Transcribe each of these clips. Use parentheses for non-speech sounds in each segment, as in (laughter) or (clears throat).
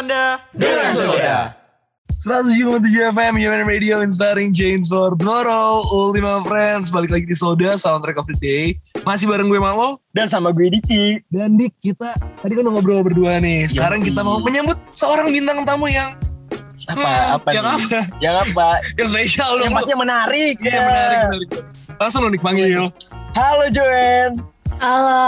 bercanda dengan soda. 107,7 FM Human Radio Inspiring Change for Tomorrow Ultima Friends Balik lagi di Soda Soundtrack of the Day Masih bareng gue Malo Dan sama gue Diki. Dan Dik kita Tadi kan udah ngobrol berdua nih Sekarang Yoi. kita mau menyambut Seorang bintang tamu yang Apa? hmm, apa Yang nih? apa? Yang apa? Yang spesial yang dong pasti yang menarik. Ya. menarik, menarik Langsung lo Dik panggil Halo Joen. Halo,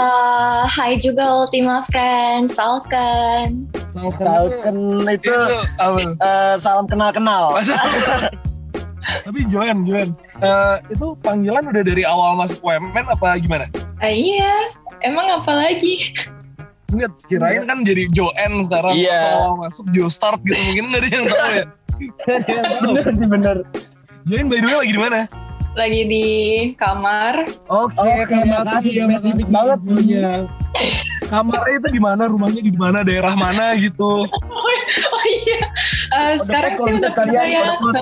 hai juga Ultima Friends, Salkan. Falcon itu Itu apa? eh, salam kenal-kenal. (laughs) Tapi Joan, Joan eh, Itu panggilan udah dari awal masuk UMN apa gimana? Ah, iya, emang apa lagi? Enggak, kirain kan jadi Joen sekarang Iya. Awal masuk Jo Start gitu Mungkin gak ada yang tahu ya Nggak (laughs) bener sih bener. Join by the way lagi di mana? Lagi di kamar. Oke, Oke, makasih, spesifik banget sih. (laughs) Kamarnya itu di mana? Rumahnya di mana? Daerah mana gitu? (laughs) Oh iya, Eh, sekarang sih udah pindah kalian, ya ke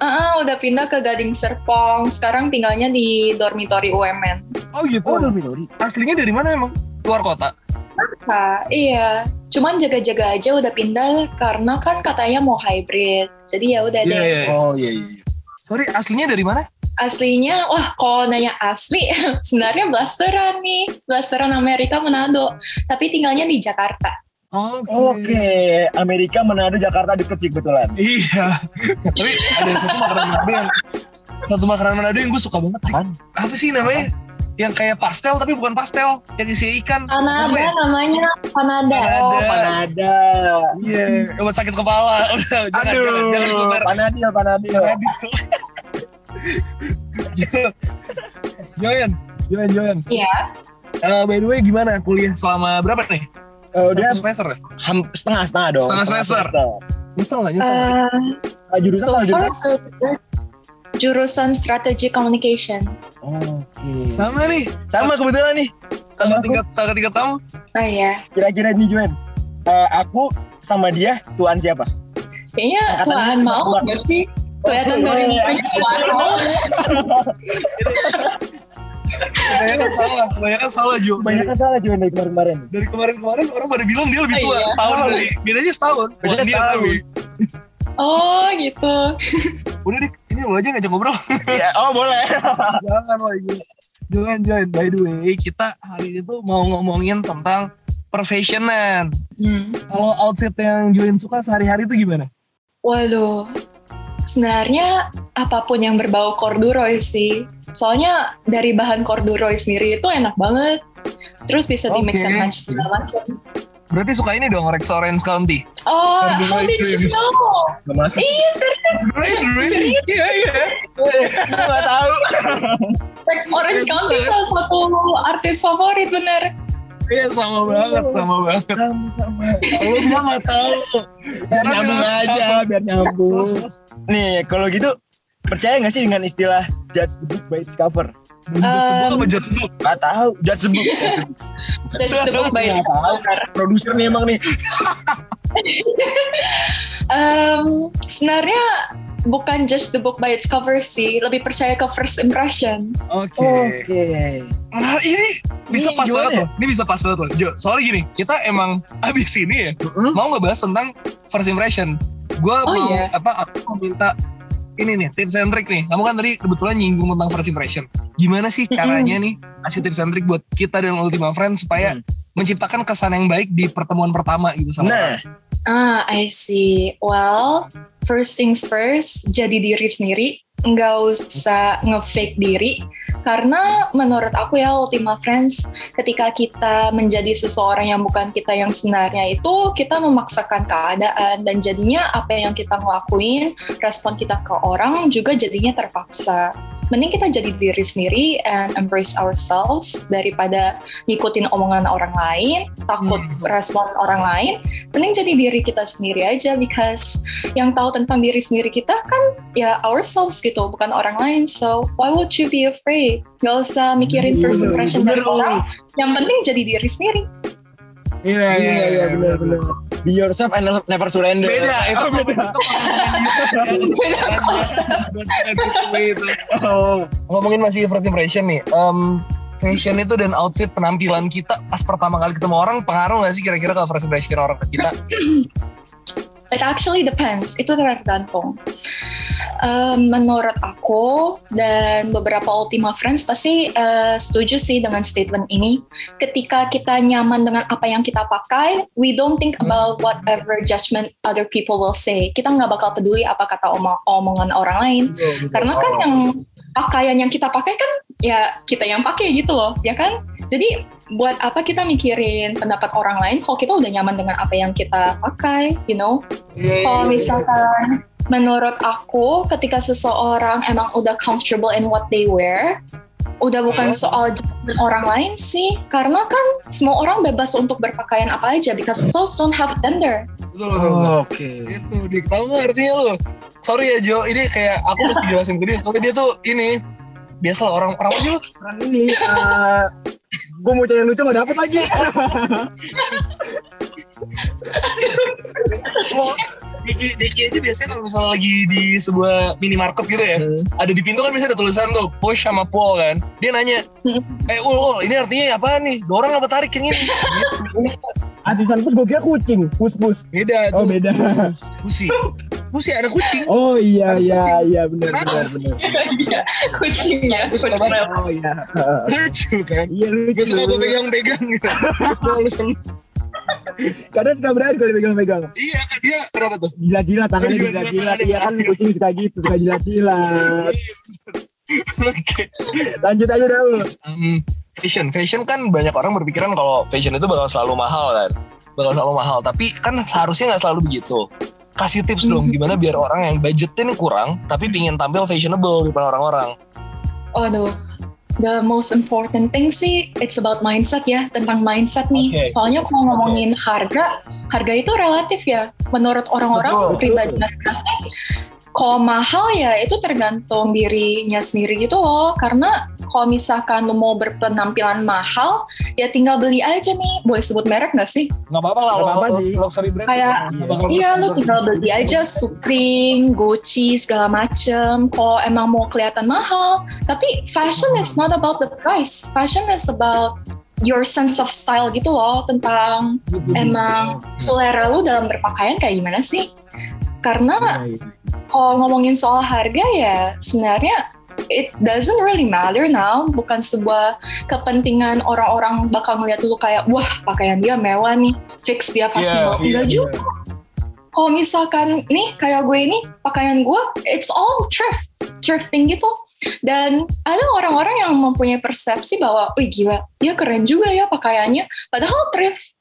Ah, udah pindah ke Gading Serpong. Sekarang tinggalnya di dormitori UMN. Oh gitu. Oh, Dormitori. Aslinya dari mana emang? Luar kota. Nah, iya. Cuman jaga-jaga aja udah pindah karena kan katanya mau hybrid. Jadi ya udah Iya, deh. iya. iya. Oh iya iya. Sorry, aslinya dari mana? Aslinya, wah kalau nanya asli, (laughs) sebenarnya blasteran nih. Blasteran Amerika Manado. Tapi tinggalnya di Jakarta. Oke, Amerika Manado Jakarta deket sih kebetulan. Iya. Tapi ada satu makanan Manado yang satu makanan Manado yang gue suka banget. Apaan? Apa sih namanya? Yang kayak pastel tapi bukan pastel, yang isi ikan. Panada Apa ya? namanya, Panada. Oh, Ada. Panada. Iya, buat sakit kepala. (laughs) Udah, jangan, Aduh, jangan, jangan. Panadil, Panadil. (laughs) Joyan, Joyan, Joyan. Iya. Eh, by the way, gimana kuliah selama berapa nih? Dia Satu semester ya? ham- setengah setengah dong. Setengah semester. Nyesel nggak nyesel? nggak? Eh, Ah, jurusan so jurusan? Jurusan Strategic Communication. Oke. Sama nih, Sama kebetulan nih. kakak tingkat kakak tingkat kamu. Oh iya. Kira-kira nih Joen. Eh, aku sama dia tuan siapa? Kayaknya Angkatan Tuan mau nggak sih? Kelihatan Oh, dari iya. mukanya Tuan mau. Kebanyakan salah, kebanyakan salah Jo. Banyak kan salah Joen dari kemarin-kemarin. Dari kemarin-kemarin orang pada bilang dia lebih Oh, tua iya. setahun Oh. dari bedanya setahun. Bedanya setahun. Oh gitu. Udah dik, ini lo aja ngajak ngobrol. Iya, oh boleh. (laughs) Jangan lagi. Jangan join. By the way, kita hari itu mau ngomongin tentang profesionan. Hmm. Kalau outfit yang join suka sehari-hari itu gimana? Waduh. Sebenarnya apa pun yang berbau corduroy sih. Soalnya dari bahan corduroy sendiri itu enak banget. Terus bisa di mix and match segala macam. Berarti suka ini dong, Rex Orange County. Oh, how did you know? Gak masuk. Iya serius. Really, really? Iya, iya. Gak tahu. Rex Orange County salah satu artis favorit bener. Iya, sama banget, sama banget. Sama-sama. Lu gua nggak tahu. Biar nyambung aja, sama. biar nyambung. Nih, kalau gitu percaya gak sih dengan istilah judge the book by its cover? Judge Um, apa judge book? Gak tahu, judge the book. (laughs) Just the book by. Produser nih emang nih. (laughs) Um, sebenarnya bukan just the book by its cover sih, lebih percaya ke first impression. Oke. Oke. Nah, ini bisa Ini pas banget ya? loh. Ini bisa pas banget loh. Jo, soalnya gini, kita emang abis ini ya, mau ngebahas tentang first impression. Gue Oh, mau, iya? apa, aku mau minta ini nih, tips and trick nih. Kamu kan tadi kebetulan nyinggung tentang first impression. Gimana sih caranya nih, kasih tips and trick buat kita dan Ultima Friends supaya Hmm. menciptakan kesan yang baik di pertemuan pertama gitu sama Nah. Ah, I see. Well, first things first, jadi diri sendiri. Nggak usah nge-fake diri. Karena menurut aku ya, Ultima Friends, ketika kita menjadi seseorang yang bukan kita yang sebenarnya itu, kita memaksakan keadaan. Dan jadinya apa yang kita ngelakuin, respon kita ke orang juga jadinya terpaksa. Mending kita jadi diri sendiri and embrace ourselves daripada ngikutin omongan orang lain, takut Hmm. respon orang lain, mending jadi diri kita sendiri aja because yang tahu tentang diri sendiri kita kan ya ourselves gitu bukan orang lain. So why would you be afraid? Gak usah mikirin first impression dari orang. Yang penting jadi diri sendiri Iya, iya iya benar benar. Be yourself and never surrender. Beda, (laughs) itu beda. Beda konsep. Oh, ngomongin masih first impression nih. Em, fashion itu dan outfit penampilan kita pas pertama kali ketemu orang pengaruh gak sih kira-kira kalau first impression orang ke kita? It actually depends. Itu tergantung. Um, menurut aku dan beberapa Ultima Friends pasti uh, setuju sih dengan statement ini. Ketika kita nyaman dengan apa yang kita pakai, we don't think about whatever judgment other people will say. Kita nggak bakal peduli apa kata omong omongan orang lain. Karena kan yang pakaian yang kita pakai kan ya kita yang pakai gitu loh, ya kan? Jadi buat apa kita mikirin pendapat orang lain kalau kita udah nyaman dengan apa yang kita pakai, you know? Iya, Kalau misalkan menurut aku ketika seseorang emang udah comfortable in what they wear, udah bukan Hmm. soal orang lain sih, karena kan semua orang bebas untuk berpakaian apa aja because clothes don't have gender. Betul, betul, betul. Oke. Itu, Dik. Tahu nggak artinya lu? Sorry ya Jo, ini kayak aku mesti jelasin ke dia. Soalnya dia tuh ini, biasa lah, orang orang sih lu? Orang ini, uh, gue mau cari yang lucu gak dapet lagi. (laughs) (laughs) Diki, Diki aja biasanya kalau misalnya lagi di sebuah minimarket gitu ya, ada di pintu kan biasanya ada tulisan tuh push sama pull kan. Dia nanya, Hmm. eh ul ul ini artinya apa nih? Dorong apa tarik yang ini? Gitu. Ah, tulisan pus gue kira kucing, pus pus. Beda Oh tuh. beda. Pusi. Pusi ada kucing. Oh iya Ada iya kucing. iya benar benar benar. Iya, kucingnya. Oh iya. Lucu kan? Iya lucu. Biasanya gue pegang-pegang gitu. Gue selus. Kadang suka berani kalau dipegang-pegang. Iya dia kenapa tuh? Jilat-jilat tangannya Oh, tangannya. Iya kan kucing suka gitu, suka. Oke. Lanjut aja dah lu. Hmm, fashion, fashion kan banyak orang berpikiran kalau fashion itu bakal selalu mahal kan, bakal selalu mahal. Tapi kan seharusnya nggak selalu begitu. Kasih tips dong, Mhm. gimana biar orang yang budgetin kurang, tapi pingin tampil fashionable di depan orang-orang. Aduh, the most important thing sih, it's about mindset ya, tentang mindset nih. Oke. Soalnya kalau ngomongin harga, harga itu relatif ya. Menurut orang-orang pribadi masing-masing, kalau mahal ya itu tergantung dirinya sendiri gitu loh. Karena kalau misalkan lu mau berpenampilan mahal, ya tinggal beli aja nih. Boleh sebut merek nggak sih? Nggak apa-apa lah, Nggak apa-apa sih. luxury brand. Kayak, bakal Iya, lu tinggal beli aja Supreme, Gucci, segala macem. Kalau emang mau kelihatan mahal. Tapi fashion is not about the price. Fashion is about your sense of style gitu loh. Tentang emang selera lu dalam berpakaian kayak gimana sih. Karena kalau ngomongin soal harga ya sebenarnya it doesn't really matter now. Bukan sebuah kepentingan orang-orang bakal ngeliat lu kayak, wah pakaian dia mewah nih, fix dia fashionable. iya, Enggak juga. kalau misalkan nih kayak gue ini pakaian gue it's all thrift thrifting gitu. Dan ada orang-orang yang mempunyai persepsi bahwa wih gila dia keren juga ya pakaiannya. Padahal thrift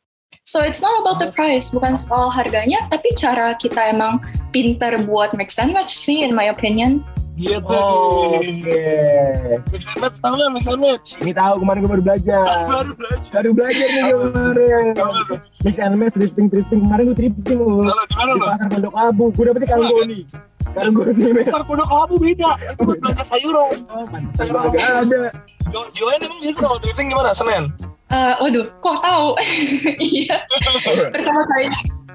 so it's not about the price bukan soal harganya tapi cara kita emang pinter buat mix and match sih in my opinion Gitu. Oke. Mix and match, tahu mix and match? Ini tahu kemarin gue baru belajar. (laughs) Baru belajar. Baru belajar nih kemarin. Mix and match drifting drifting kemarin gue drifting loh. Lalu di mana Di lo? pasar Pondok Labu. Gue dapetnya kalung goni. Kalung goni. men. Pasar pondok labu beda. Itu buat belanja sayuran. Oh, pantesan gak ada. Joanne emang biasa kalau drifting gimana? Senin? Eh, waduh kok tahu? (laughs) Iya. Pertama kali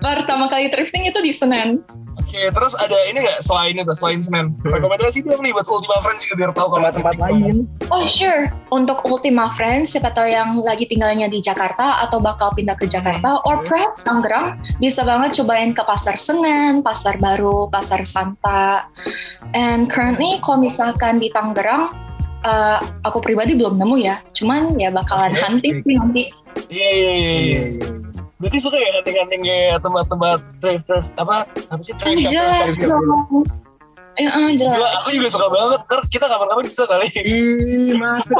pertama kali thrifting itu di Senen. Oke, terus ada ini nggak selain itu, selain Senin? Rekomendasi dong nih buat Ultima Friends juga biar tahu kalau drifting lain. Oh sure, untuk Ultima Friends, siapa tahu yang lagi tinggalnya di Jakarta atau bakal pindah ke Jakarta, or perhaps Tangerang, bisa banget cobain ke Pasar Senen, Pasar Baru, Pasar Santa. And currently, kalau misalkan di Tangerang, eh, aku pribadi belum nemu ya, cuman ya bakalan Oke. hunting sih nanti. Iya, iya, iya. iya. Berarti suka ya hunting-hunting kayak tempat-tempat thrift thrift apa apa sih thrift shop, Jelas dong. Eh, Gua, jelas. aku juga suka banget. Terus kita kapan-kapan bisa kali. Ih, masuk.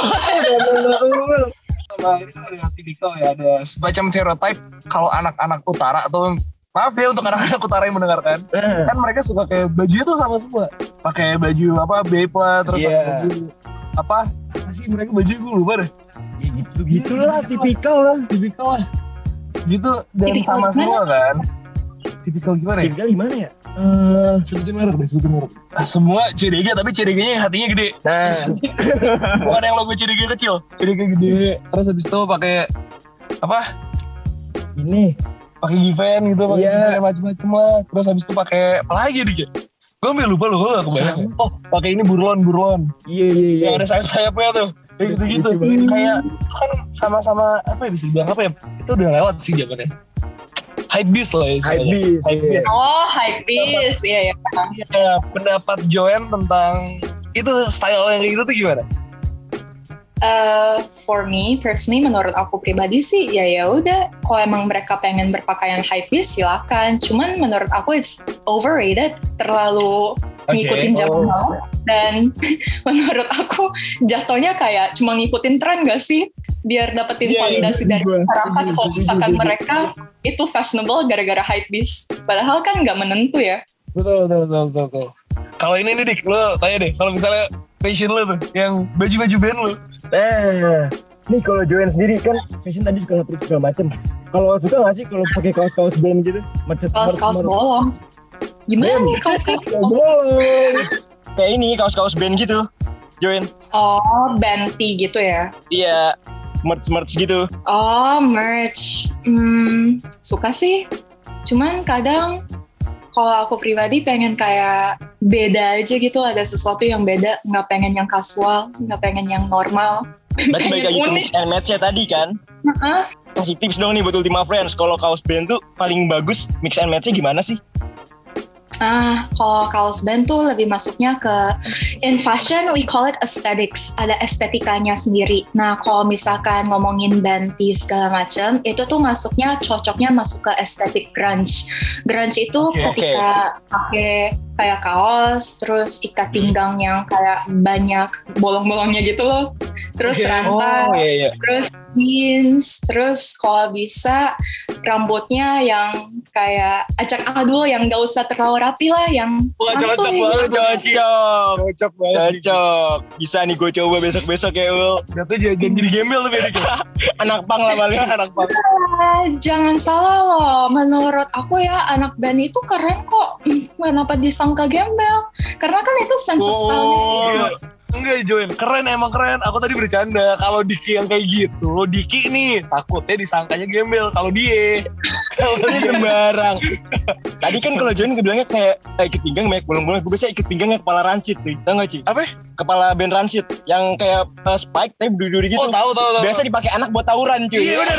Sama ini kan ada tipikal ya, ada semacam stereotype kalau anak-anak utara atau maaf ya untuk anak-anak utara yang mendengarkan Eh, kan mereka suka kayak baju itu sama semua pakai baju apa lah terus Iya. pakai baju apa? Sih mereka baju gue lupa deh. Ya gitu gitu. Lah, tipikal lah. tipikal lah. Gitu dan Tipikal sama gimana? semua kan. Tipikal gimana ya? Tipikal gimana ya? Eh, sebutin merek deh sebutin merek. Ah, semua CDG tapi yang hatinya gede. Nah. (laughs) Bukan yang logo CDG kecil. CDG gede. Terus habis itu pakai apa? Ini. Pakai given gitu pakai Iya. given macam-macam lah. Terus habis itu pakai apa lagi dikit gue sampai lupa loh gue gak kebayang oh pakai ini burlon burlon iya iya iya yang ada sayap sayapnya tuh Kayak gitu-gitu. Lucu banget. Kayak kan sama-sama apa ya bisa dibilang apa ya? Itu udah lewat sih zamannya. Hype beast lah ya. Hype istilahnya. beast. Hype beast. Oh, hype beast. Iya, iya. Iya, pendapat Joanne tentang itu style yang kayak gitu tuh gimana? Uh, for me, personally, menurut aku pribadi sih, ya ya udah. Kalau emang mereka pengen berpakaian hype beast, silakan. Cuman menurut aku it's overrated, terlalu ngikutin zaman oh. Dan (laughs) menurut aku jatuhnya kayak cuma ngikutin tren gak sih? Biar dapetin Iya, iya, validasi dari masyarakat. Kalau misalkan mereka itu fashionable gara-gara hype beast. Padahal kan nggak menentu ya. Betul, betul, betul, betul. betul. Kalau ini nih Dik, lo tanya deh, kalau misalnya fashion lo tuh, yang baju-baju band lo. Nah, nih kalau Joanne sendiri kan fashion tadi suka ngaprit segala macem. Kalau suka nggak sih kalau pakai kaos-kaos band gitu? Kaos-kaos bolong. Gimana nih kaos-kaos bolong? bolong. Kayak ini kaos-kaos band gitu. Joanne. Oh, banty gitu ya. Iya, merch-merch gitu. Oh, merch. Hmm, suka sih. Cuman kadang kalau aku pribadi pengen kayak beda aja gitu, ada sesuatu yang beda, nggak pengen yang kasual, nggak pengen yang normal. Berarti balik lagi ke mix and match-nya tadi kan? Heeh. Kasih tips dong nih buat Ultima Friends. Kalau kaos band tuh paling bagus mix and match-nya gimana sih? Ah, kalau kaos band tuh lebih masuknya ke in fashion we call it aesthetics, ada estetikanya sendiri. Nah, kalau misalkan ngomongin banty segala macam, itu tuh masuknya cocoknya masuk ke estetik grunge. Grunge itu ketika pakai kayak kaos, terus ikat pinggang yang kayak banyak bolong-bolongnya gitu loh. Terus Oke. rantai, Oh iya iya. terus jeans, terus kalau bisa rambutnya yang kayak acak adul yang gak usah terlalu rapi lah, yang Wah, cocok banget. Cocok. Cocok banget. Cocok. Bisa nih gue coba besok-besok ya Ul. Jatuh jangan jangan jadi gembel tuh. (laughs) Anak pang lah paling. Anak banget. Ah, Jangan salah loh, menurut aku ya anak band itu keren kok. (clears throat) Kenapa disangka gembel? Karena kan itu sense of. Oh, enggak Join, keren emang keren. Aku tadi bercanda. Kalau Diki yang kayak gitu, Diki nih takutnya disangkanya gembel. Kalau dia, (laughs) kalau dia sembarang. Tadi kan kalau John gue bilangnya kayak eh, ikat pinggang banyak bolong-bolong. Gue biasa ikat pinggangnya kepala rancid tuh. Tau gak Ci? Apa? Kepala band rancid. Yang kayak eh, spike tapi duri-duri gitu. Oh tahu tahu tahu. Biasa dipakai anak buat tawuran cuy. Iya bener.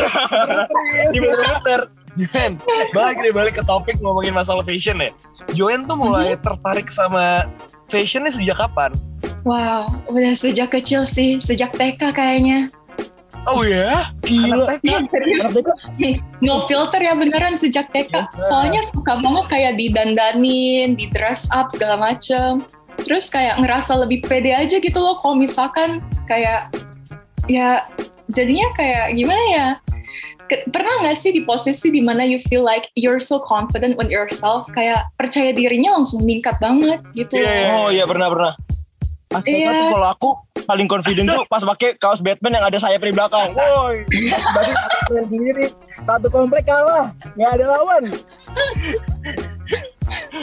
(laughs) Di muter Joen, balik deh balik ke topik ngomongin masalah fashion ya. Joen tuh mulai tertarik sama fashion nih sejak kapan? Wow, udah sejak kecil sih, sejak TK kayaknya. Oh ya? Gila. Anak TK? Iya serius, Anak TK Nih, (laughs) no filter ya beneran sejak TK. Soalnya suka banget kayak didandanin, di dress up segala macem. Terus kayak ngerasa lebih pede aja gitu loh kalau misalkan kayak ya jadinya kayak gimana ya? Ke- pernah nggak sih di posisi di mana you feel like you're so confident with yourself kayak percaya dirinya langsung meningkat banget gitu Iya, iya. Oh iya pernah pernah. Pas TK Iya. tuh kalau aku paling confident tuh pas pakai kaos Batman yang ada sayap di belakang. Woi, berarti Batman sendiri satu komplek kalah, nggak ada lawan.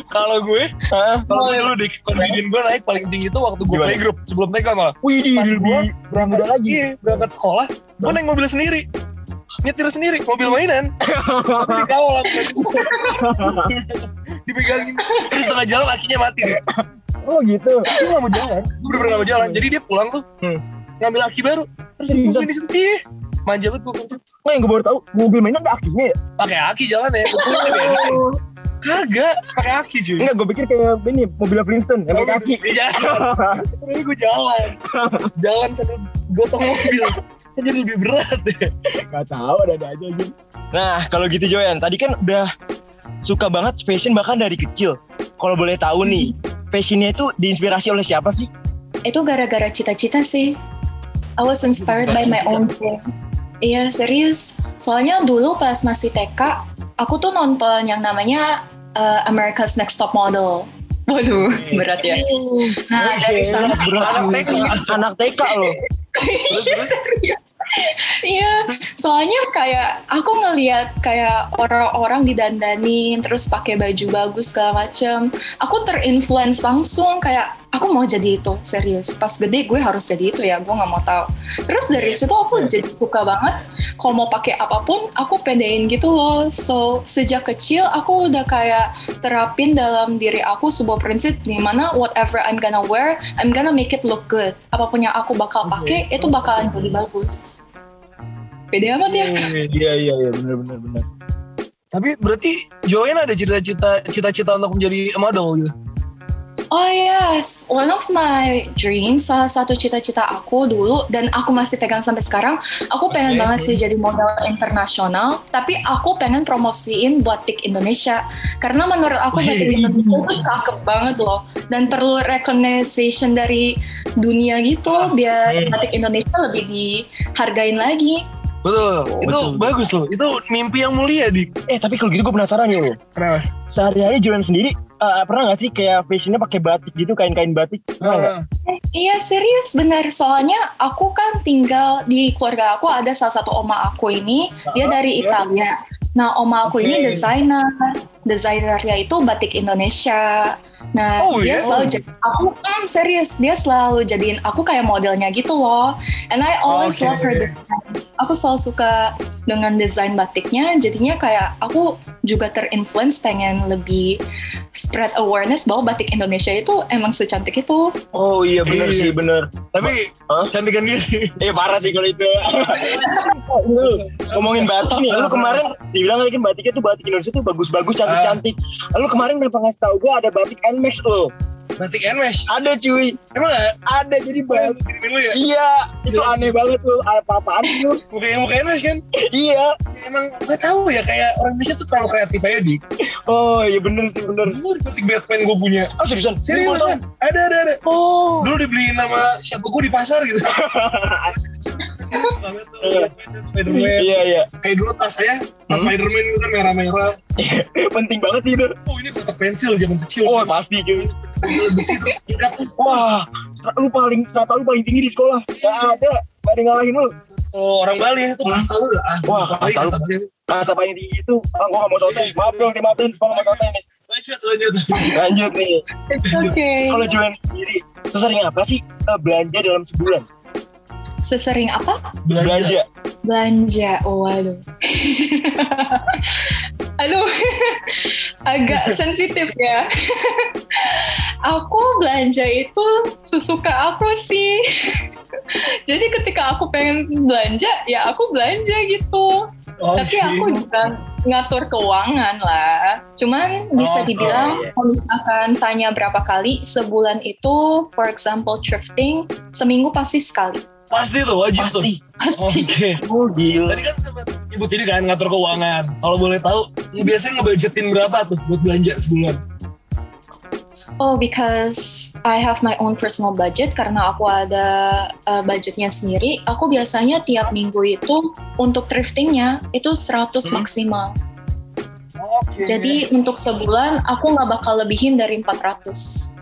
Kalau gue, kalau gue dulu deh, confident gue naik paling tinggi tuh waktu gue playgroup sebelum TK malah. Wih, di berangkat lagi. Iya, berangkat sekolah, gue naik mobil sendiri. Nyetir sendiri, mobil mainan. Tapi (laughs) dikawal Dipegangin. Terus setengah jalan akhirnya mati deh. Oh gitu. Lu nggak mau jalan? Gue bener-bener gak mau jalan. Jadi dia pulang tuh, Hmm. ngambil aki baru. Terus gue di situ, iya. Manja banget gue kenceng. Nggak yang gue baru tahu mobil mainan ada akinya ya? Pakai aki jalan ya. Gue. Kagak, pakai aki cuy. Enggak, gue pikir kayak ini mobil Flintstone yang pakai aki. Iya. (laughs) Terus gue jalan. Jalan sambil gotong mobil. Kan Jadi lebih berat ya. Gak tahu ada-ada aja gitu. Nah, kalau gitu Joyan, tadi kan udah suka banget fashion bahkan dari kecil. Kalau boleh tahu nih, fashionnya itu diinspirasi oleh siapa sih? Itu gara-gara cita-cita sih. I was inspired by my own dream. Iya serius. Soalnya dulu pas masih TK, aku tuh nonton yang namanya uh, America's Next Top Model. Waduh, berat ya. Nah dari sana berat. TK. Anak TK loh. Iya (laughs) serius. Iya, soalnya kayak aku ngelihat kayak orang-orang didandanin terus pakai baju bagus segala macem. Aku terinfluence langsung kayak aku mau jadi itu serius. Pas gede gue harus jadi itu ya gue nggak mau tahu. Terus dari situ aku jadi suka banget kalau mau pakai apa pun aku pedein gitu loh. So sejak kecil aku udah kayak terapin dalam diri aku sebuah prinsip di mana whatever I'm gonna wear I'm gonna make it look good. Apa pun yang aku bakal pakai itu bakalan jadi bagus. Pede amat ya? Iya iya iya benar benar benar. Tapi berarti Joanne ada cita-cita cita-cita untuk menjadi model gitu. Oh yes, one of my dreams, salah satu cita-cita aku dulu dan aku masih pegang sampai sekarang, aku pengen banget sih jadi model internasional, tapi aku pengen promosiin batik Indonesia. Karena menurut aku batik Indonesia itu cakep banget loh dan perlu recognition dari dunia gitu biar hmm. batik Indonesia lebih dihargain lagi. Betul. itu betul. bagus loh. Itu mimpi yang mulia di. Eh tapi kalau gitu gue penasaran ya. Kenapa? Sehari-hari Joanne sendiri eh, pernah gak sih kayak fashionnya pakai batik gitu kain-kain batik? Pernah nggak? Ah, Iya serius bener soalnya aku kan tinggal di keluarga aku ada salah satu oma aku ini dia dari iya. Italia. Nah oma aku ini Oke. desainer, desainernya itu batik Indonesia. Nah Oh, dia iya? selalu jadi aku mm, serius dia selalu jadiin aku kayak modelnya gitu loh. And I always Oke. love her designs. Aku selalu suka dengan desain batiknya. Jadinya kayak aku juga terinfluence pengen lebih spread awareness bahwa batik Indonesia itu emang secantik itu. Oh iya bener Iya. sih bener. Tapi Hah? cantikan dia sih. Eh (laughs) parah sih kalau itu. Lu (laughs) ngomongin batik nih, lu kemarin dibilang lagi batiknya tuh batik Indonesia tuh bagus-bagus cantik-cantik. Lalu kemarin kenapa ngasih tahu gue ada batik Nmax lo? Batik Nmesh. Ada cuy, Emang gak? ada jadi batik. Kirimin lu ya? Iya, itu aneh banget lu. Apa-apaan sih lu? (laughs) Mukanya muka Nmesh kan? Iya. Emang gak tahu ya kayak orang Indonesia tuh terlalu kreatif aja di. Oh iya bener sih bener. Dulu batik Batman gue punya. Oh seriusan? Serius kan? Ada ada ada. Oh. Dulu dibeliin nama siapa gue di pasar gitu. Tuh, (laughs) Iya. Spiderman. Iya iya. Kayak dulu tas saya, tas Hmm? Spiderman itu kan merah-merah. Penting banget sih itu. Oh ini kotak pensil zaman kecil. Oh pasti cuy. (laughs) ikat tuh. Wah, lu paling strata lu paling tinggi di sekolah. Gak ada, gak ada yang ngalahin lu. Oh orang Bali ya, itu kasta lu. Ah, Wah, kasta lu. kasta paling tinggi itu, ah, gua gak mau sotoy. Maaf dong, dimaafin. Gua gak mau sotoy nih. Lanjut, lanjut. Lanjut nih. It's okay. Kalau Joanne sendiri, sesering apa sih eh, belanja dalam sebulan? Sesering apa? Belanja. Belanja. Oh, waduh. Aduh, (laughs) (laughs) agak sensitif ya. (laughs) aku belanja itu sesuka aku sih. (laughs) Jadi ketika aku pengen belanja, ya aku belanja gitu. Tapi Oke. aku juga ngatur keuangan lah. Cuman bisa Oh, dibilang oh, iya. kalau misalkan tanya berapa kali sebulan itu, for example thrifting, seminggu pasti sekali. Pasti tuh, wajib tuh. Pasti. Oke. Oh gila. Tadi kan sempat nyebut ini kan ngatur keuangan. Kalau boleh tahu, biasanya ngebudgetin berapa tuh buat belanja sebulan? Oh, because I have my own personal budget karena aku ada uh, budgetnya sendiri. Aku biasanya tiap minggu itu untuk thriftingnya itu 100 Hmm. maksimal. Oke. Jadi untuk sebulan aku nggak bakal lebihin dari 400.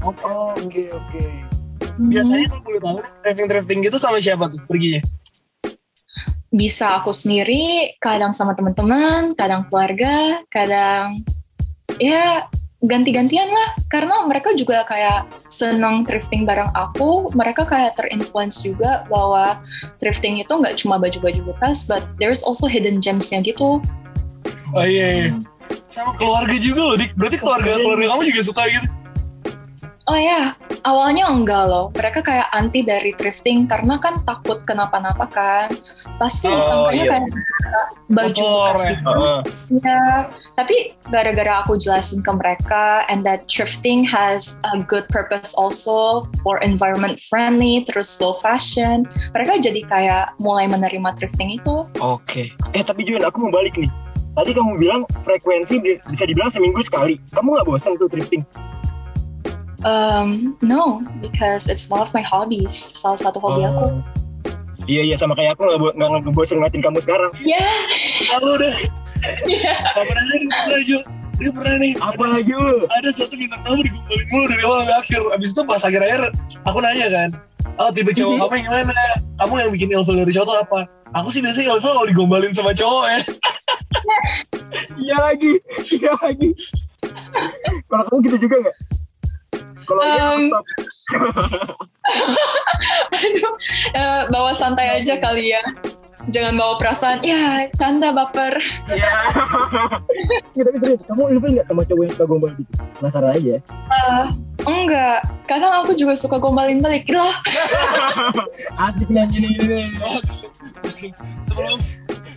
Oh, oke oke. Mhm. Biasanya kalau boleh tahu, thrifting thrifting gitu sama siapa tuh perginya? bisa aku sendiri, kadang sama teman-teman, kadang keluarga, kadang ya ganti-gantian lah. Karena mereka juga kayak senang thrifting bareng aku. Mereka kayak terinfluence juga bahwa thrifting itu nggak cuma baju-baju bekas, but there's also hidden gems-nya gitu. Oh iya, iya. Sama keluarga juga loh, Dik. Berarti keluarga keluarga kamu juga suka gitu? Oh ya, awalnya enggak loh. Mereka kayak anti dari thrifting karena kan takut kenapa-napa kan. Pasti Oh, disangkanya iya. kayak baju bekas gitu. Heeh. Ya, tapi gara-gara aku jelasin ke mereka and that thrifting has a good purpose also for environment friendly, terus slow fashion, mereka jadi kayak mulai menerima thrifting itu. Oke. Eh tapi Joanne, aku mau balik nih. Tadi kamu bilang frekuensi bi- bisa dibilang seminggu sekali. Kamu nggak bosan tuh thrifting? Um, no, because it's one of my hobbies, salah satu hobi aku. Iya iya sama kayak aku nggak bo- nggak ngebosen ngeliatin kamu sekarang. Ya, Lalu deh, yeah. Gak pernah nih, pernah Jo. Dia pernah nih. Apa lagi lu? Ada satu bintang tamu digombalin mulu dari awal sampai akhir. Abis itu pas akhir-akhir, aku nanya kan, oh tipe cowok Mhm. kamu yang gimana? Kamu yang bikin ilfil dari cowok apa? Aku sih biasanya ilfil kalau digombalin sama cowok ya. Iya lagi, iya lagi. Kalau kamu gitu juga nggak? Kalau iya, Um, stop. Aduh, eh, bawa santai aja kali ya. Jangan bawa perasaan, ya canda baper. Iya. Nggak, (laughs) tapi serius, kamu ilfil nggak sama cowok yang suka gombal gitu? Penasaran aja. Eh, enggak, kadang aku juga suka gombalin balik. Lah, (laughs) Asik nih gini gini. Sebelum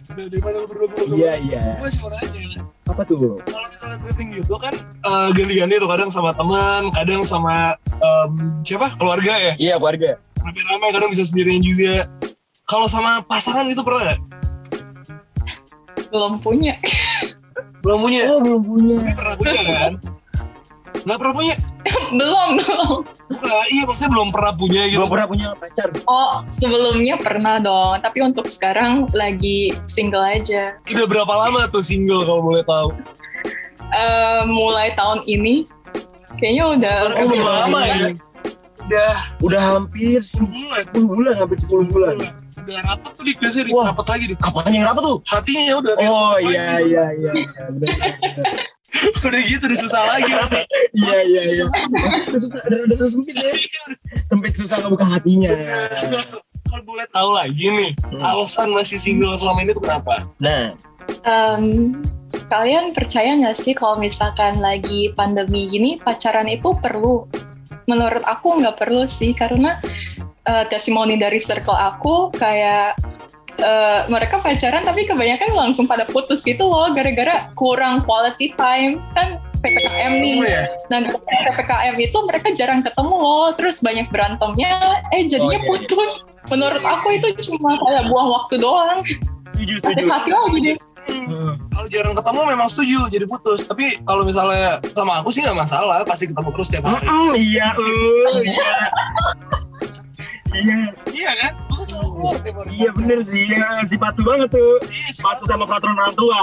udah daripada lu berdua. Iya iya. Gue sih mau nanya. Apa tuh? Kalau misalnya thrifting gitu kan eh, ganti-ganti tuh kadang sama teman, kadang sama em, siapa keluarga ya. Iya keluarga. Rame-rame kadang bisa sendirian juga. Kalau sama pasangan itu pernah nggak? belum punya. Belum punya. Oh belum punya. Tapi pernah punya kan? Nggak pernah punya? (laughs) belum, belum. Bukan, iya maksudnya belum pernah punya gitu. Belum pernah punya pacar. Oh, sebelumnya pernah dong. Tapi untuk sekarang lagi single aja. Udah berapa lama tuh single kalau boleh tahu? Eh, mulai tahun ini, kayaknya udah. Oh, udah lama ya? Udah Udah hampir 10 bulan. bulan, hampir 10 bulan. Udah rapat tuh dik biasanya dik. Wah. Rapat lagi dik. Apanya yang apa tuh? Hatinya udah. Oh kayak- iya iya iya. Iya, (laughs) udah gitu udah susah lagi. Iya iya iya. Susah sempit ya. Sempit susah ngebuka hatinya. Kalau boleh tahu lagi nih, alasan masih single selama ini tuh kenapa? Nah, Em, kalian percaya nggak sih kalau misalkan lagi pandemi gini pacaran itu perlu? Menurut aku nggak perlu sih karena eh, testimoni dari circle aku kayak eh, mereka pacaran tapi kebanyakan langsung pada putus gitu loh gara-gara kurang quality time kan ppkm nih. Oh? Dan ppkm itu mereka jarang ketemu loh, terus banyak berantemnya, eh jadinya Oh, iya, iya. putus. Menurut aku itu cuma kayak buang waktu doang. setuju setuju. Hati lagi deh. Hmm. Kalau jarang ketemu memang setuju jadi putus. Tapi kalau misalnya sama aku sih nggak masalah, pasti ketemu terus tiap hari. Mm-mm, Iya, uh, iya. (laughs) Iya, Iya kan? Kan selalu keluar tiap hari. iya bener sih. Ya, si patu banget tuh. Iya, Patu sama peraturan orang tua.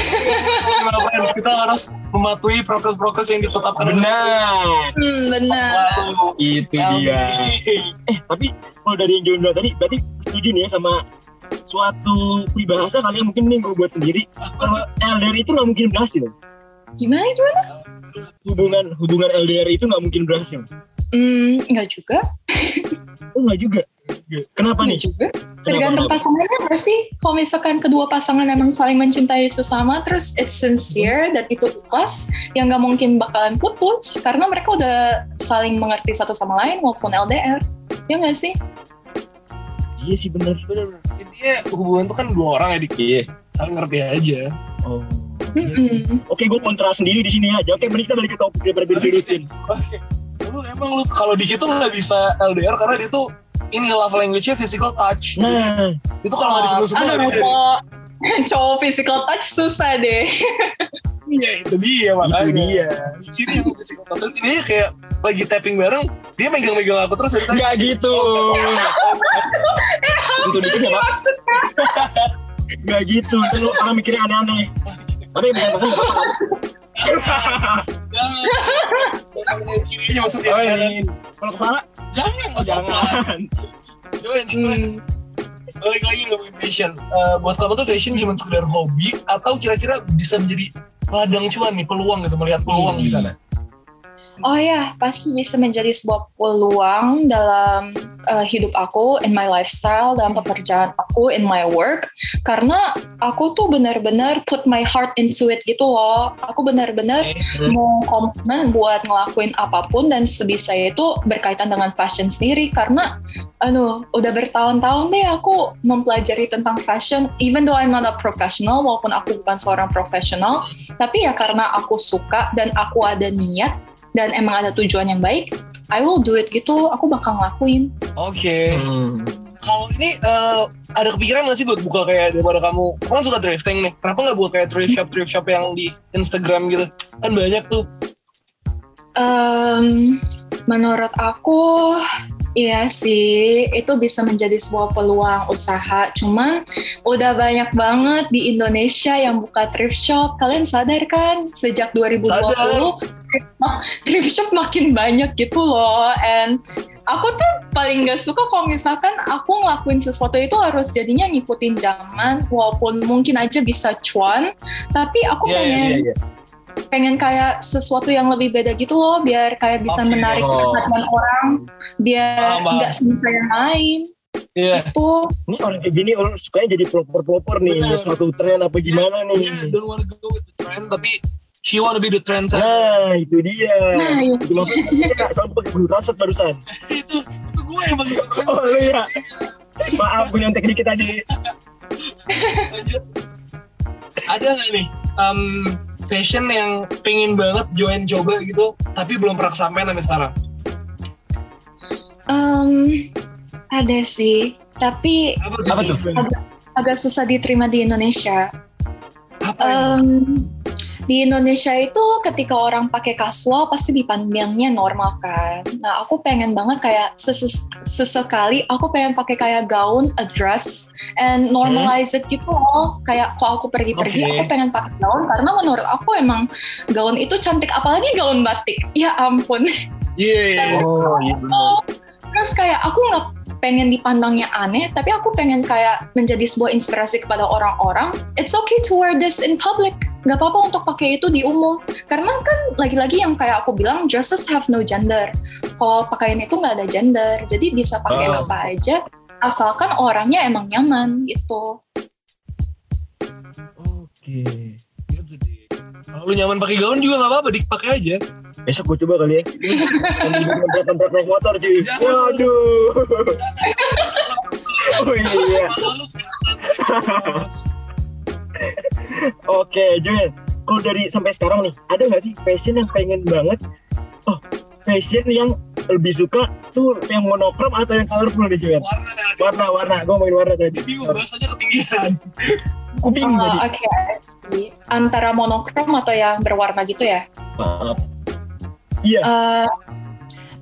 Gimana, friends? Kita harus mematuhi prokes-prokes yang ditetapkan. Benar. Hmm, benar. Itu dia. Eh, tapi kalau dari yang Jono tadi, berarti setuju nih ya sama suatu peribahasa kali yang mungkin nih gue buat sendiri. Kalau LDR itu nggak mungkin berhasil. Gimana gimana? Hubungan hubungan LDR itu nggak mungkin berhasil. Hmm, enggak juga. Oh nggak juga. Kenapa nih? Enggak juga. Kenapa, Tergantung kenapa? pasangannya nggak sih? Kalau misalkan kedua pasangan emang saling mencintai sesama, terus it's sincere dan itu ikhlas, yang nggak mungkin bakalan putus karena mereka udah saling mengerti satu sama lain walaupun LDR. Ya nggak sih? Iya sih. Bener. Intinya hubungan tuh kan dua orang ya, Dik. Iya. Saling ngerti aja. Oh. Mm-mm. Oke, gue kontra sendiri di sini aja. Oke, mending kita balik ke topik daripada disebutin. Oke. Emang lu kalau Diki tuh nggak bisa LDR karena dia tuh ini love language-nya physical touch. Nah, itu kalau nggak disentuh-sentuh nggak Aduh, bisa. kalau (laughs) cowok physical touch susah deh. Iya itu dia makanya. itu dia. Jadi yang physical touch ini kayak lagi tapping bareng, dia megang-megang aku terus. Gak gitu. (laughs) Itu dikit ya, Pak. (laughs) Gak gitu. Itu lu orang mikirnya aneh-aneh. Tapi bukan bukan nggak apa-apa. Jangan. Jangan kirinya maksudnya. Oh, Jangan. ini. Kalau kepala, Jangan maksudnya. jangan. Jangan. Hmm. Balik lagi ngomongin fashion. Eh, buat kamu tuh fashion cuma sekedar hobi atau kira-kira bisa menjadi ladang cuan nih peluang gitu melihat peluang di sana. Oh ya, pasti bisa menjadi sebuah peluang dalam uh, hidup aku, in my lifestyle, dalam pekerjaan aku, in my work. Karena aku tuh benar-benar put my heart into it gitu loh. Aku benar-benar mau komitmen buat ngelakuin apa pun dan sebisa itu berkaitan dengan fashion sendiri. Karena, aduh, udah bertahun-tahun deh aku mempelajari tentang fashion. Even though I'm not a professional, walaupun aku bukan seorang profesional, tapi ya karena aku suka dan aku ada niat dan emang ada tujuan yang baik, I will do it gitu. Aku bakal ngelakuin. Oke. Hmm. Kalau ini eh, ada kepikiran nggak sih buat buka kayak daripada kamu, kamu kan suka thrifting nih, kenapa nggak buat kayak thrift shop thrift shop yang di Instagram gitu? Kan banyak tuh. Em, menurut aku, iya sih, itu bisa menjadi sebuah peluang usaha. Cuman udah banyak banget di Indonesia yang buka thrift shop. Kalian sadar kan? Sejak 2020, (laughs) thrift shop makin banyak gitu loh. And aku tuh paling gak suka kalau misalkan aku ngelakuin sesuatu itu harus jadinya ngikutin zaman, walaupun mungkin aja bisa cuan. Tapi aku Iya, iya, pengen iya, iya. Pengen kayak sesuatu yang lebih beda gitu loh biar kayak bisa Oke. menarik Oh. perhatian orang biar nggak seperti yang lain Iya. tuh Ini orang kayak gini orang sukanya jadi pelopor-pelopor nih. Bener. Suatu tren apa gimana nih. Dia don't wanna go with the trend, tapi she wanna be the trend. Nah, itu dia. nah ya. Itu maksudnya sama pakai blue transfer barusan. (laughs) itu itu gue yang bagi Oh lu ya. Maaf gue nyontek dikit tadi. (laughs) lanjut ada nggak nih um, fashion yang pengen banget join coba gitu tapi belum pernah kesampaian sampai sekarang Em, ada sih tapi Apa tuh? agak susah diterima di Indonesia apa Em, di Indonesia itu ketika orang pakai kasual pasti dipandangnya normal kan. Nah aku pengen banget kayak sesekali aku pengen pakai kayak gaun, a dress, and normalize it gitu loh. Kayak kalau aku pergi-pergi Oke. aku pengen pakai gaun karena menurut aku emang gaun itu cantik apalagi gaun batik. Ya ampun. iya iya, iya. Oh iya benar. Terus kayak aku nggak pengen dipandangnya aneh, tapi aku pengen kayak menjadi sebuah inspirasi kepada orang-orang. It's okay to wear this in public. Gak apa-apa untuk pakai itu di umum. Karena kan lagi-lagi yang kayak aku bilang, dresses have no gender. Kalau pakaian itu nggak ada gender, jadi bisa pakai Oh. apa aja. Asalkan orangnya emang nyaman gitu. Oke. Gitu, Dik. kalau lu nyaman pakai gaun juga nggak apa-apa dik pakai aja Besok gue coba kali ya. Nabrak-nabrak naik motor cuy. Waduh. Oh iya. Kelihatan. Oke, Joel. Kalau dari sampai sekarang nih, ada nggak sih fashion yang pengen banget? Oh, fashion yang lebih suka tuh yang monokrom atau yang colorful nih, Joel? warna Warna, warna. Gue ngomongin warna tadi. bingung bahasanya ketinggian Gue bingung tadi. Oke, see. Antara monokrom atau yang berwarna gitu ya? Maaf. Iya. Eh,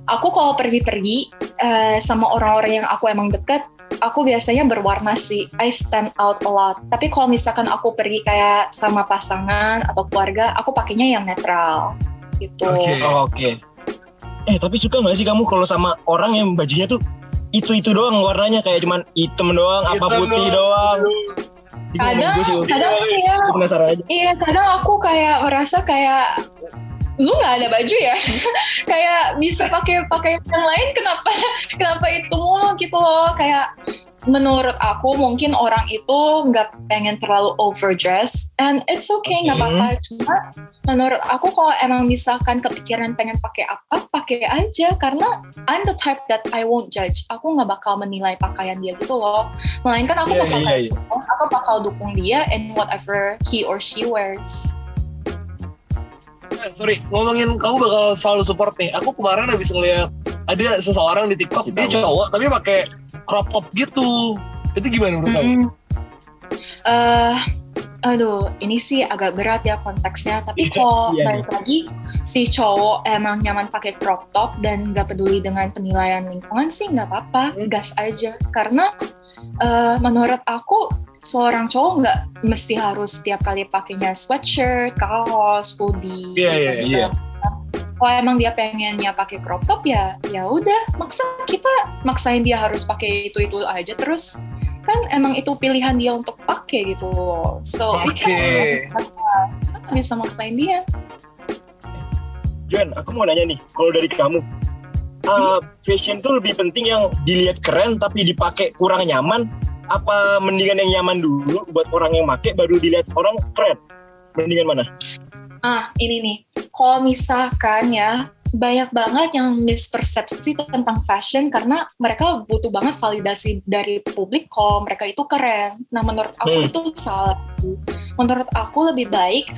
aku kalau pergi-pergi eh, sama orang-orang yang aku emang deket, aku biasanya berwarna sih. I stand out a lot. Tapi kalau misalkan aku pergi kayak sama pasangan atau keluarga, aku pakainya yang netral gitu. Oke. Oke. Eh, tapi suka nggak sih kamu kalau sama orang yang bajunya tuh itu-itu doang warnanya kayak cuman hitam doang, apa Hitam putih doang. doang. Ini Kadang, kadang sih ya. Iya, kadang aku kayak merasa kayak lu nggak ada baju ya? (laughs) Kayak bisa pakai pakai yang lain kenapa? (laughs) Kenapa itu mulu gitu loh? Kayak menurut aku mungkin orang itu nggak pengen terlalu overdress and it's okay nggak Oke. apa-apa. Cuma menurut aku kalau emang misalkan kepikiran pengen pakai apa pakai aja. Karena I'm the type that I won't judge. Aku nggak bakal menilai pakaian dia gitu loh. Melainkan aku Iya, bakal iya, kayak iya. support, aku bakal dukung dia in whatever he or she wears sorry ngomongin kamu bakal selalu support nih aku kemarin habis ngeliat ada seseorang di TikTok Kasih dia tahu. cowok tapi pakai crop top gitu itu gimana menurut kamu? Mm-mm. Eh, aduh, ini sih agak berat ya konteksnya. Tapi Iya, kalau iya, balik lagi, si cowok emang nyaman pakai crop top dan nggak peduli dengan penilaian lingkungan sih nggak apa-apa, Hmm. gas aja. Karena eh, menurut aku seorang cowok nggak mesti harus setiap kali pakainya sweatshirt, kaos, hoodie. Iya, iya, gitu. iya. Kalau emang dia pengennya pakai crop top ya, ya udah maksa kita maksain dia harus pakai itu itu aja terus kan emang itu pilihan dia untuk pakai gitu loh. So can kita nggak bisa maksain dia. Jan, aku mau nanya nih, kalau dari kamu, uh, fashion tuh lebih penting yang dilihat keren tapi dipakai kurang nyaman, apa mendingan yang nyaman dulu buat orang yang make baru dilihat orang keren? Mendingan mana? Ah ini nih, kalau misalkan ya banyak banget yang mispersepsi tentang fashion karena mereka butuh banget validasi dari publik kalau mereka itu keren. Nah menurut aku Hmm. itu salah sih. Menurut aku lebih baik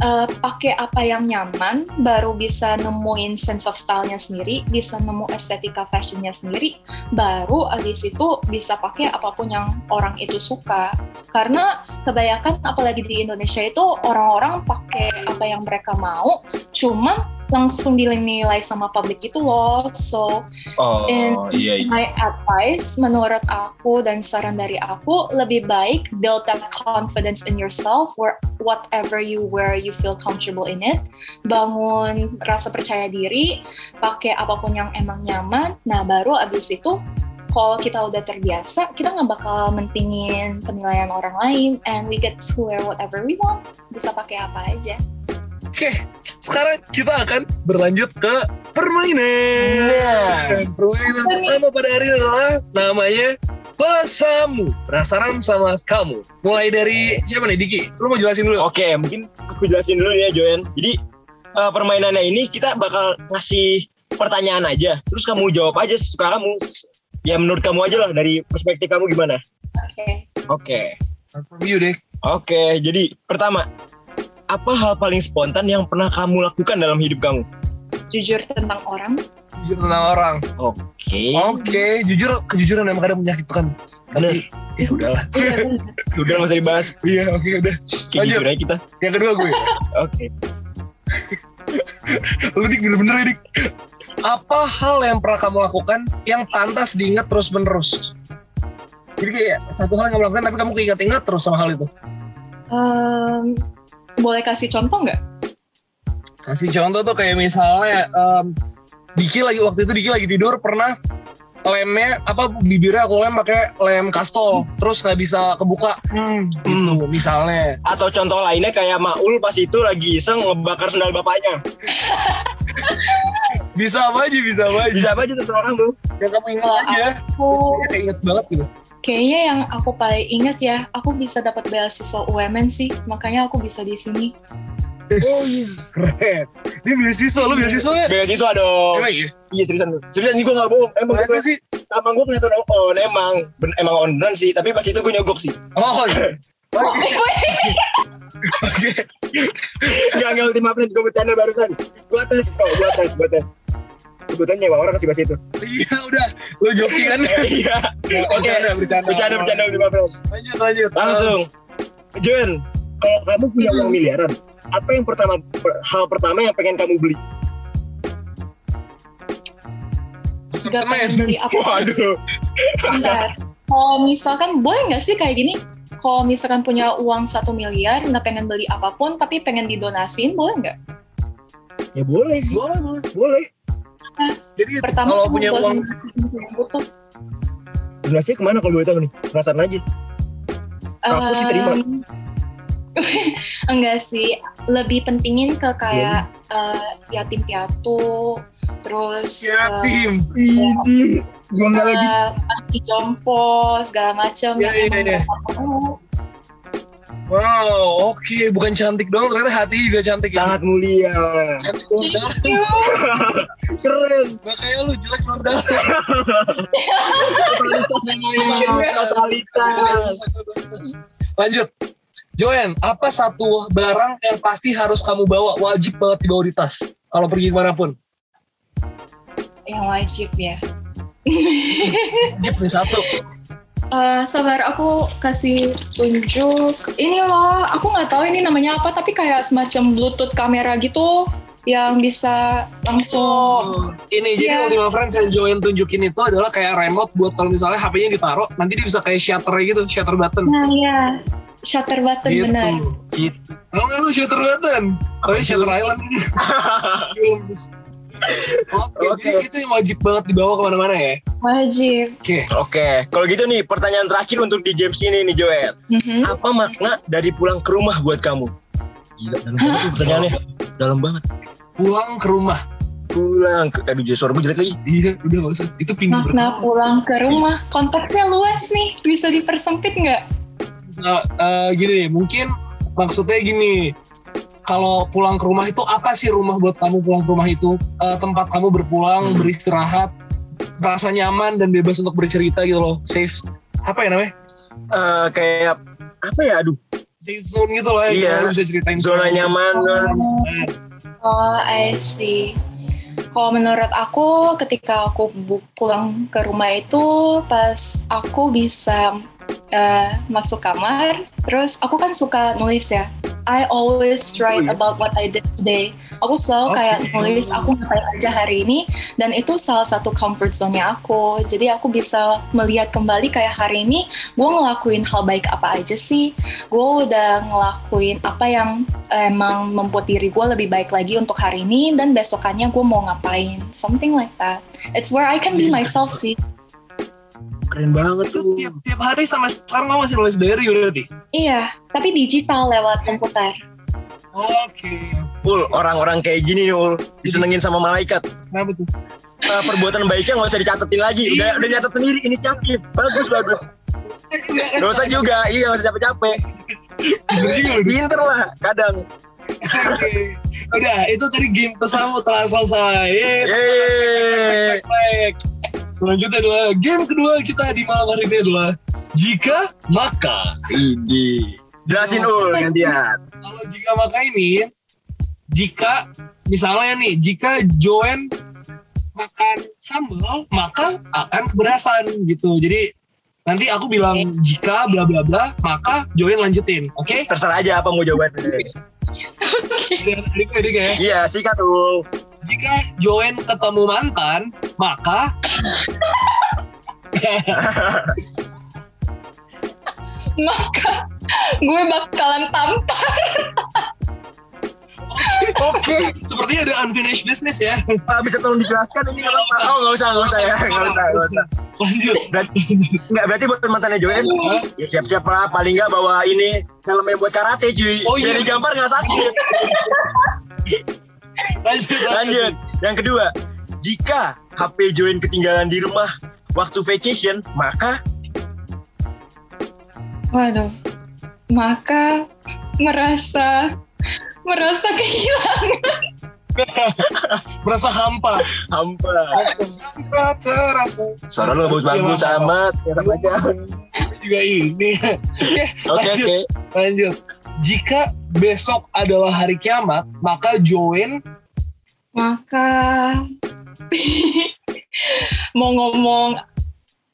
eh, pakai apa yang nyaman, baru bisa nemuin sense of style-nya sendiri, bisa nemu estetika fashionnya sendiri, baru abis itu bisa pakai apa pun yang orang itu suka. Karena kebanyakan apalagi di Indonesia itu orang-orang pakai apa yang mereka mau, cuman langsung dinilai sama publik itu loh. So Oh And- iya iya. my advice menurut aku dan saran dari aku lebih baik build that confidence in yourself where whatever you wear you feel comfortable in it bangun rasa percaya diri pakai apa pun yang emang nyaman nah baru abis itu kalau kita udah terbiasa kita nggak bakal mentingin penilaian orang lain and we get to wear whatever we want bisa pakai apa aja Oke, sekarang kita akan berlanjut ke permainan. Permainan Apa nih? pertama pada hari ini adalah namanya Pesamu. Penasaran sama kamu. Mulai dari siapa nih Diki? Lu mau jelasin dulu? Oke, mungkin aku jelasin dulu ya Joen. Jadi eh, permainannya ini kita bakal ngasih pertanyaan aja, terus kamu jawab aja sesuka kamu. Ya menurut kamu aja lah dari perspektif kamu gimana? Oke. Oke. From you deh. Oke, jadi pertama, apa hal paling spontan yang pernah kamu lakukan dalam hidup kamu? Jujur tentang orang. Jujur tentang orang. Oke. Oke, jujur kejujuran memang kadang menyakitkan. Tapi ya udahlah. Iya. (laughs) Udah nggak usah dibahas. Iya, oke udah. Kayak Lanjut. jujur aja kita. Yang kedua gue. Oke. (laughs) Lu dik bener-bener ya, dik. Apa hal yang pernah kamu lakukan yang pantas diingat terus menerus? Jadi kayak satu hal yang kamu lakukan tapi kamu keinget-inget terus sama hal itu. Em, boleh kasih contoh nggak? Kasih contoh tuh kayak misalnya em, Diki lagi waktu itu Diki lagi tidur pernah lemnya apa bibirnya aku lem pakai lem kastol terus nggak bisa kebuka hmm, gitu misalnya Atau contoh lainnya kayak Maul pas itu lagi iseng ngebakar sendal bapaknya. (laughs) bisa apa aja bisa apa aja Bisa apa aja terserah kamu. yang kamu ingat Kalau aja Aku kayak inget banget gitu kayaknya yang aku paling ingat ya, aku bisa dapat beasiswa UMN sih, makanya aku bisa di sini. Oh iya keren. Ini beasiswa lu beasiswa ya? Beasiswa dong. emang iya? Iya seriusan. Seriusan ini gue gak bohong. Emang gue sih? Abang gue kelihatan on emang. Ben- emang on beneran sih tapi pas itu gue nyogok sih. Oh iya. Oke oke. Gak nggak ultima friends gue bercanda barusan. Gue tes kok gue tes gue tes. Kebetulan nyewa orang kasih bahas itu. Iya udah. Lu joki kan? (laughs) Iya. Oke bercanda bercanda. Bercanda bercanda ultima friends lanjut lanjut. Langsung. Joen Kalau kamu punya uang miliaran Apa yang pertama Hal pertama yang pengen kamu beli Masuk Gak pengen semen beli apa Waduh Bentar. Kalau misalkan boleh nggak sih kayak gini? Kalau misalkan punya uang satu miliar, nggak pengen beli apa pun, tapi pengen didonasin, boleh nggak? Ya boleh sih boleh boleh Boleh jadi Pertama kalau punya uang donasi butuh. Donasinya ke mana kalau boleh tahu nih Penasaran aja Aku sih terima. (laughs) Enggak sih, lebih pentingin ke kayak eh, yatim piatu, terus yatim Ini Gue nggak lagi eh, panti jompo segala macam Iya, yang iya, iya. mereka mau. Wow, oke, bukan cantik doang, ternyata hati juga cantik. ya. Sangat mulia cantik luar dalam. (laughs) Keren Gak kayak lu jelek luar dalam. Totalitas Lanjut. Joen, apa satu barang yang pasti harus kamu bawa, wajib banget dibawa di tas kalau pergi ke mana pun? Yang wajib ya. (laughs) Wajib nih satu. Eh, sabar, aku kasih tunjuk. Ini loh, aku nggak tahu ini namanya apa, tapi kayak semacam Bluetooth kamera gitu yang bisa langsung. Oh, ini jadi Iya. Ultima Friends yang Joen tunjukin itu adalah kayak remote buat kalau misalnya HP-nya ditaruh, nanti dia bisa kayak shutter gitu, shutter button. Nah ya, shutter button Gitu. benar. Gitu. Nggak lu shutter button? Oh ini shutter island ini. (laughs) Oke, Oke. jadi itu yang wajib banget dibawa ke mana-mana ya. Wajib. Oke. Oke, kalau gitu nih pertanyaan terakhir untuk di James ini nih Joel. Mhm. Apa makna dari pulang ke rumah buat kamu? Gila, dalam banget tuh pertanyaannya. Dalam banget. Pulang ke rumah. Pulang ke, aduh jadi suara gue jelek lagi. Iya, udah gak usah. Itu pindah Makna pulang ke rumah, konteksnya luas nih, bisa dipersempit nggak? Nah, eh, gini nih, mungkin maksudnya gini. Kalau pulang ke rumah itu apa sih rumah buat kamu pulang ke rumah itu? Eh, tempat kamu berpulang, Hmm. beristirahat, merasa nyaman dan bebas untuk bercerita gitu loh. Safe, apa ya namanya? Eh, kayak apa ya? Aduh, Safe zone gitu loh ya. Iya. Kamu bisa ceritain zona semua. nyaman. Oh, I see. Kalau menurut aku, ketika aku pulang ke rumah itu, pas aku bisa eh, masuk kamar, terus aku kan suka nulis ya. I always write Oh, iya. about what I did today. Aku selalu Oke. kayak nulis aku ngapain aja hari ini, dan itu salah satu comfort zone-nya aku. Jadi aku bisa melihat kembali kayak hari ini, gue ngelakuin hal baik apa aja sih. Gue udah ngelakuin apa yang emang membuat diri gue lebih baik lagi untuk hari ini dan besokannya gue mau ngapain something like that it's where I can be Iya. myself sih Keren banget Itu tuh. tiap, tiap hari sampai sekarang kamu masih nulis diary berarti? iya tapi digital lewat komputer Oke, oke. Ul, orang-orang kayak gini nih Ul, disenengin sama malaikat. Kenapa tuh? Eh, perbuatan baiknya nggak usah dicatetin lagi, udah udah nyatet sendiri inisiatif. Bagus bagus. Dosa juga, iya nggak usah capek-capek. Pinter lah, kadang. Oke. Udah, itu tadi game pertama telah selesai. Yeay. Yeay. Selanjutnya adalah game kedua kita di malam hari ini adalah jika maka. Ini. Jelasin Ul gantian. Kalau jika maka ini, jika misalnya nih, jika Joen makan sambal, maka akan keberatan gitu. Jadi nanti aku bilang jika bla bla bla, maka Joen lanjutin, oke? Terserah aja apa mau jawabannya. (laughs) Adik adik ya. Iya, sikat Ul. Jika Joen ketemu mantan, maka Maka gue bakalan tampar. Oke. sepertinya ada unfinished business ya. Pak bisa tolong dijelaskan ini nggak apa-apa. Oh nggak usah nggak usah ya nggak usah nggak usah. Lanjut. Berarti nggak berarti buat mantannya Joen ya siap-siap lah paling nggak bawa ini helmnya buat karate cuy. Oh, iya. Jadi gampar nggak sakit. Lanjut. Lanjut. Yang kedua, jika HP Joen ketinggalan di rumah waktu vacation, maka Waduh. Maka merasa merasa kehilangan. (laughs) Merasa hampa. hampa. Hampa terasa. Suara lu bagus-bagus amat. Aja. Juga ini. Oke, Oke lanjut. oke. Lanjut. Jika besok adalah hari kiamat, maka Joen Maka (laughs) mau ngomong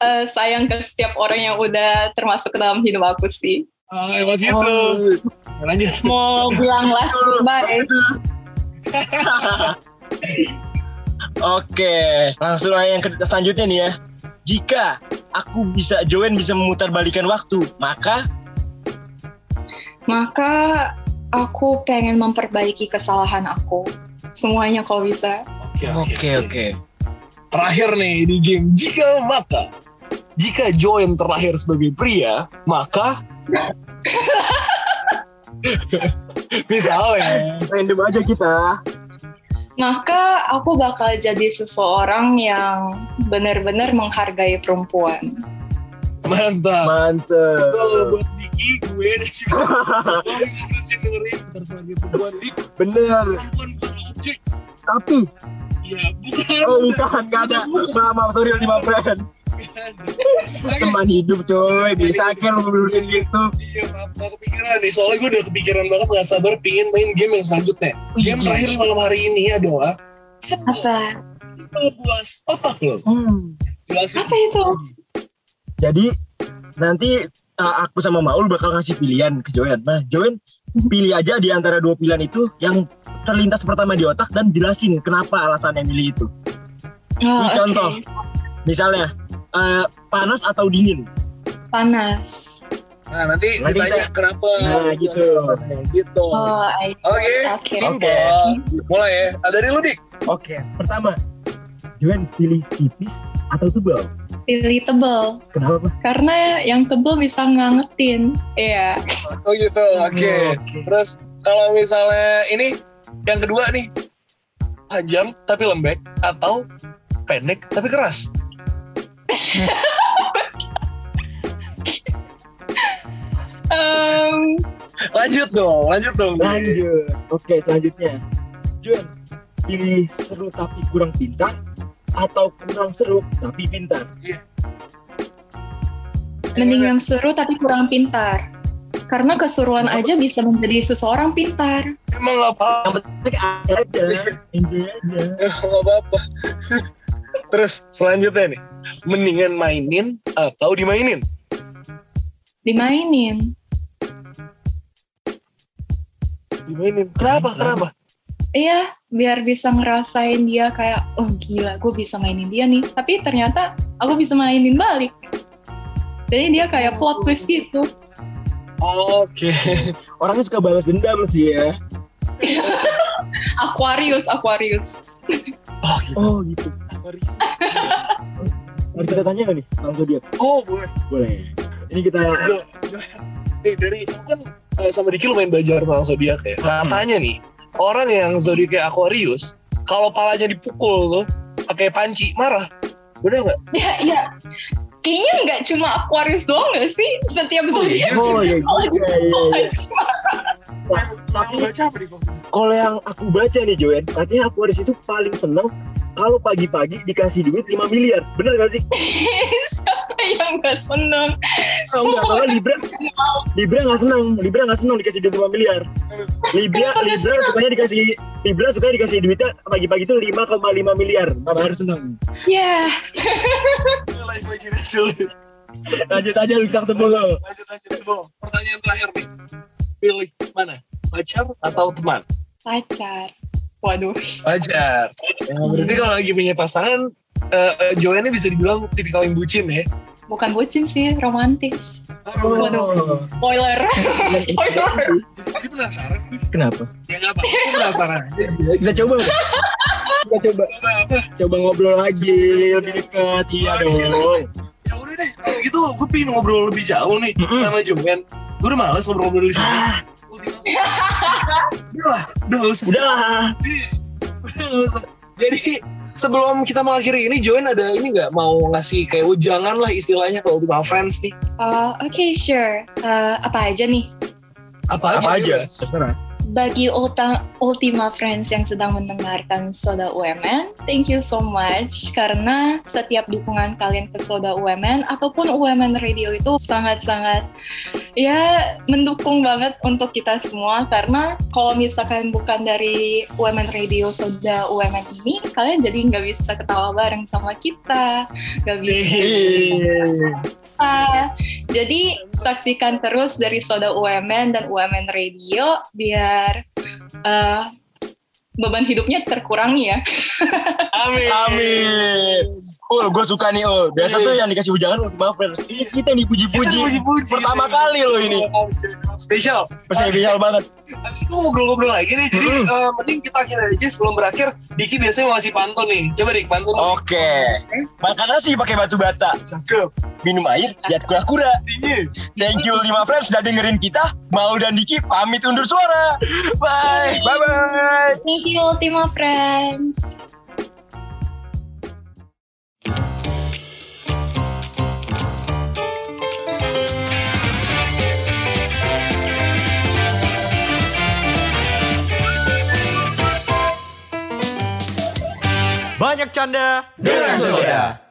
eh, sayang ke setiap orang yang udah termasuk ke dalam hidup aku sih. ah, lewat situ. Oh. Lanjut. Mau (laughs) bilang last goodbye. (laughs) Oke, langsung aja yang ke- selanjutnya nih ya. Jika aku bisa Joen bisa memutarbalikan waktu, maka Maka aku pengen memperbaiki kesalahan aku. Semuanya kalau bisa. Oke, Terakhir nih di game jika maka jika Joen terlahir sebagai pria, maka (laughs) misalnya random aja kita. Maka aku bakal jadi seseorang yang benar-benar menghargai perempuan. Mantap. Mantep. Kalau buat Diki, gue di sini. Gue sih dengerin ntar sebagai perempuan Dik, Bener. perempuan bukan objek. Tapi, Iya, bukan. oh bukan, nggak ada. Maaf, maaf, sorry lima friend. Teman hidup coy, bisa kan lu belurin gitu. Iya, maaf, kepikiran nih. Soalnya gue udah kepikiran banget gak sabar pingin main game yang selanjutnya. Game terakhir malam hari ini adalah sebuah Apa? buas otak lo. Hmm. Apa itu? Jadi nanti uh, aku sama Maul bakal ngasih pilihan ke Joen. Nah, Joen (laughs) pilih aja di antara dua pilihan itu yang terlintas pertama di otak dan jelasin kenapa alasannya milih itu. Oh, Ini contoh. oke. Misalnya uh, panas atau dingin. Panas. Nah, nanti Nanti ditanya kita- kenapa. Nah, gitu. Gitu. Oh. Oke, Oke. simple. Mulai ya. Dari lu, Dik. Oke, pertama Joen pilih tipis atau tebal? Pilih tebel. Kenapa? Karena yang tebel bisa ngangetin. Iya. Oh gitu, oke. Terus kalau misalnya ini yang kedua nih tajam tapi lembek atau pendek tapi keras. Em, Lanjut dong, lanjut dong. Lanjut. Oke, selanjutnya. Joen pilih seru tapi kurang pintar atau kurang seru tapi pintar? mending yang seru tapi kurang pintar. Karena keseruan aja bisa menjadi seseorang pintar. Emang nggak apa-apa, aja enjoy aja nggak apa-apa. Terus selanjutnya nih, mendingan mainin atau dimainin? Dimainin. Dimainin. Kenapa? Kenapa? Iya, biar bisa ngerasain dia kayak, oh gila, gue bisa mainin dia nih. Tapi ternyata aku bisa mainin balik. Jadi dia kayak plot twist gitu. Oke. (laughs) orangnya suka balas dendam sih ya (laughs) Aquarius, Aquarius. Oh gitu. oh gitu mari kita tanya nih langsung dia Oh boleh. boleh ini kita Gue, gue- nih dari aku kan eh, sama Diki lumayan belajar tentang zodiak ya. Katanya nih, orang yang zodiaknya Aquarius, kalau palanya dipukul tuh pakai panci marah. Bener nggak? (laughs) Ya, ya. Kayaknya nggak cuma Aquarius doang nggak sih? Setiap zodiak Oh, iya, juga iya, iya, iya. Kalau yang aku baca nih Joen, katanya Aquarius itu paling seneng kalau pagi-pagi dikasih duit 5 miliar. Bener gak sih? (laughs) Siapa yang nggak seneng? Oh, enggak, soalnya Libra Libra nggak seneng, Libra nggak seneng dikasih duit 5 miliar. Libra Libra sukanya dikasih Libra sukanya dikasih duitnya pagi-pagi itu 5,5 miliar. Mama harus seneng. Ya, (laughs) Life imagination. Lanjut aja bintang 10. Lanjut lanjut sebelum pertanyaan terakhir nih. Pilih mana? Pacar atau teman? pacar. Waduh. Pacar. Ya, berarti kalau lagi punya pasangan, eh Joanne ini bisa dibilang tipikal yang bucin ya. Bukan bucin sih, romantis. Oh. Waduh. Spoiler. (laughs) Spoiler. Tapi penasaran. Kenapa? Ya nggak apa. Aku penasaran. Kita coba? Kita coba Apa? coba ngobrol lagi lebih dekat. Iya dong. Ya udah deh. Kalau gitu gue pengen ngobrol lebih jauh nih Mm-mm. sama Joanne. Gue udah males ngobrol-ngobrol di sini. Ah, Udah lah, udah. Udah usah. Jadi sebelum kita mengakhiri ini, Joanne ada ini nggak mau ngasih kayak ujangan lah istilahnya kalau Ultima Friends nih. Oh, Oke, sure. Eh, apa aja nih? Apa aja? Apa aja? Terserah. Bagi Ulta, Ultima Friends yang sedang mendengarkan Soda UMN, thank you so much. Karena setiap dukungan kalian ke Soda UMN ataupun UMN Radio itu sangat-sangat ya mendukung banget untuk kita semua. Karena kalau misalkan bukan dari UMN Radio Soda UMN ini, kalian jadi nggak bisa ketawa bareng sama kita, nggak bisa. Jadi saksikan terus dari Soda UMN dan UMN Radio biar eh, beban hidupnya terkurangi ya. Amin. Amin. Oh, gue suka nih, oh. Biasa tuh yang dikasih ujangan Ultima Friends. Ini kita yang dipuji-puji. Kita dipuji-puji. Pertama kali loh ini. Spesial. Spesial banget. Abis itu ngobrol-ngobrol lagi nih. Jadi eh, mending kita akhir aja sebelum berakhir. Diki biasanya mau ngasih pantun nih. Coba Dik, pantun. Oke. Makan nasi pakai batu bata. Cakep. Minum air, lihat kura-kura. Thank you Ultima Friends sudah dengerin kita. Mau dan Diki pamit undur suara. Bye. Bye-bye. Thank you Ultima Friends. Banyak canda dengan soda.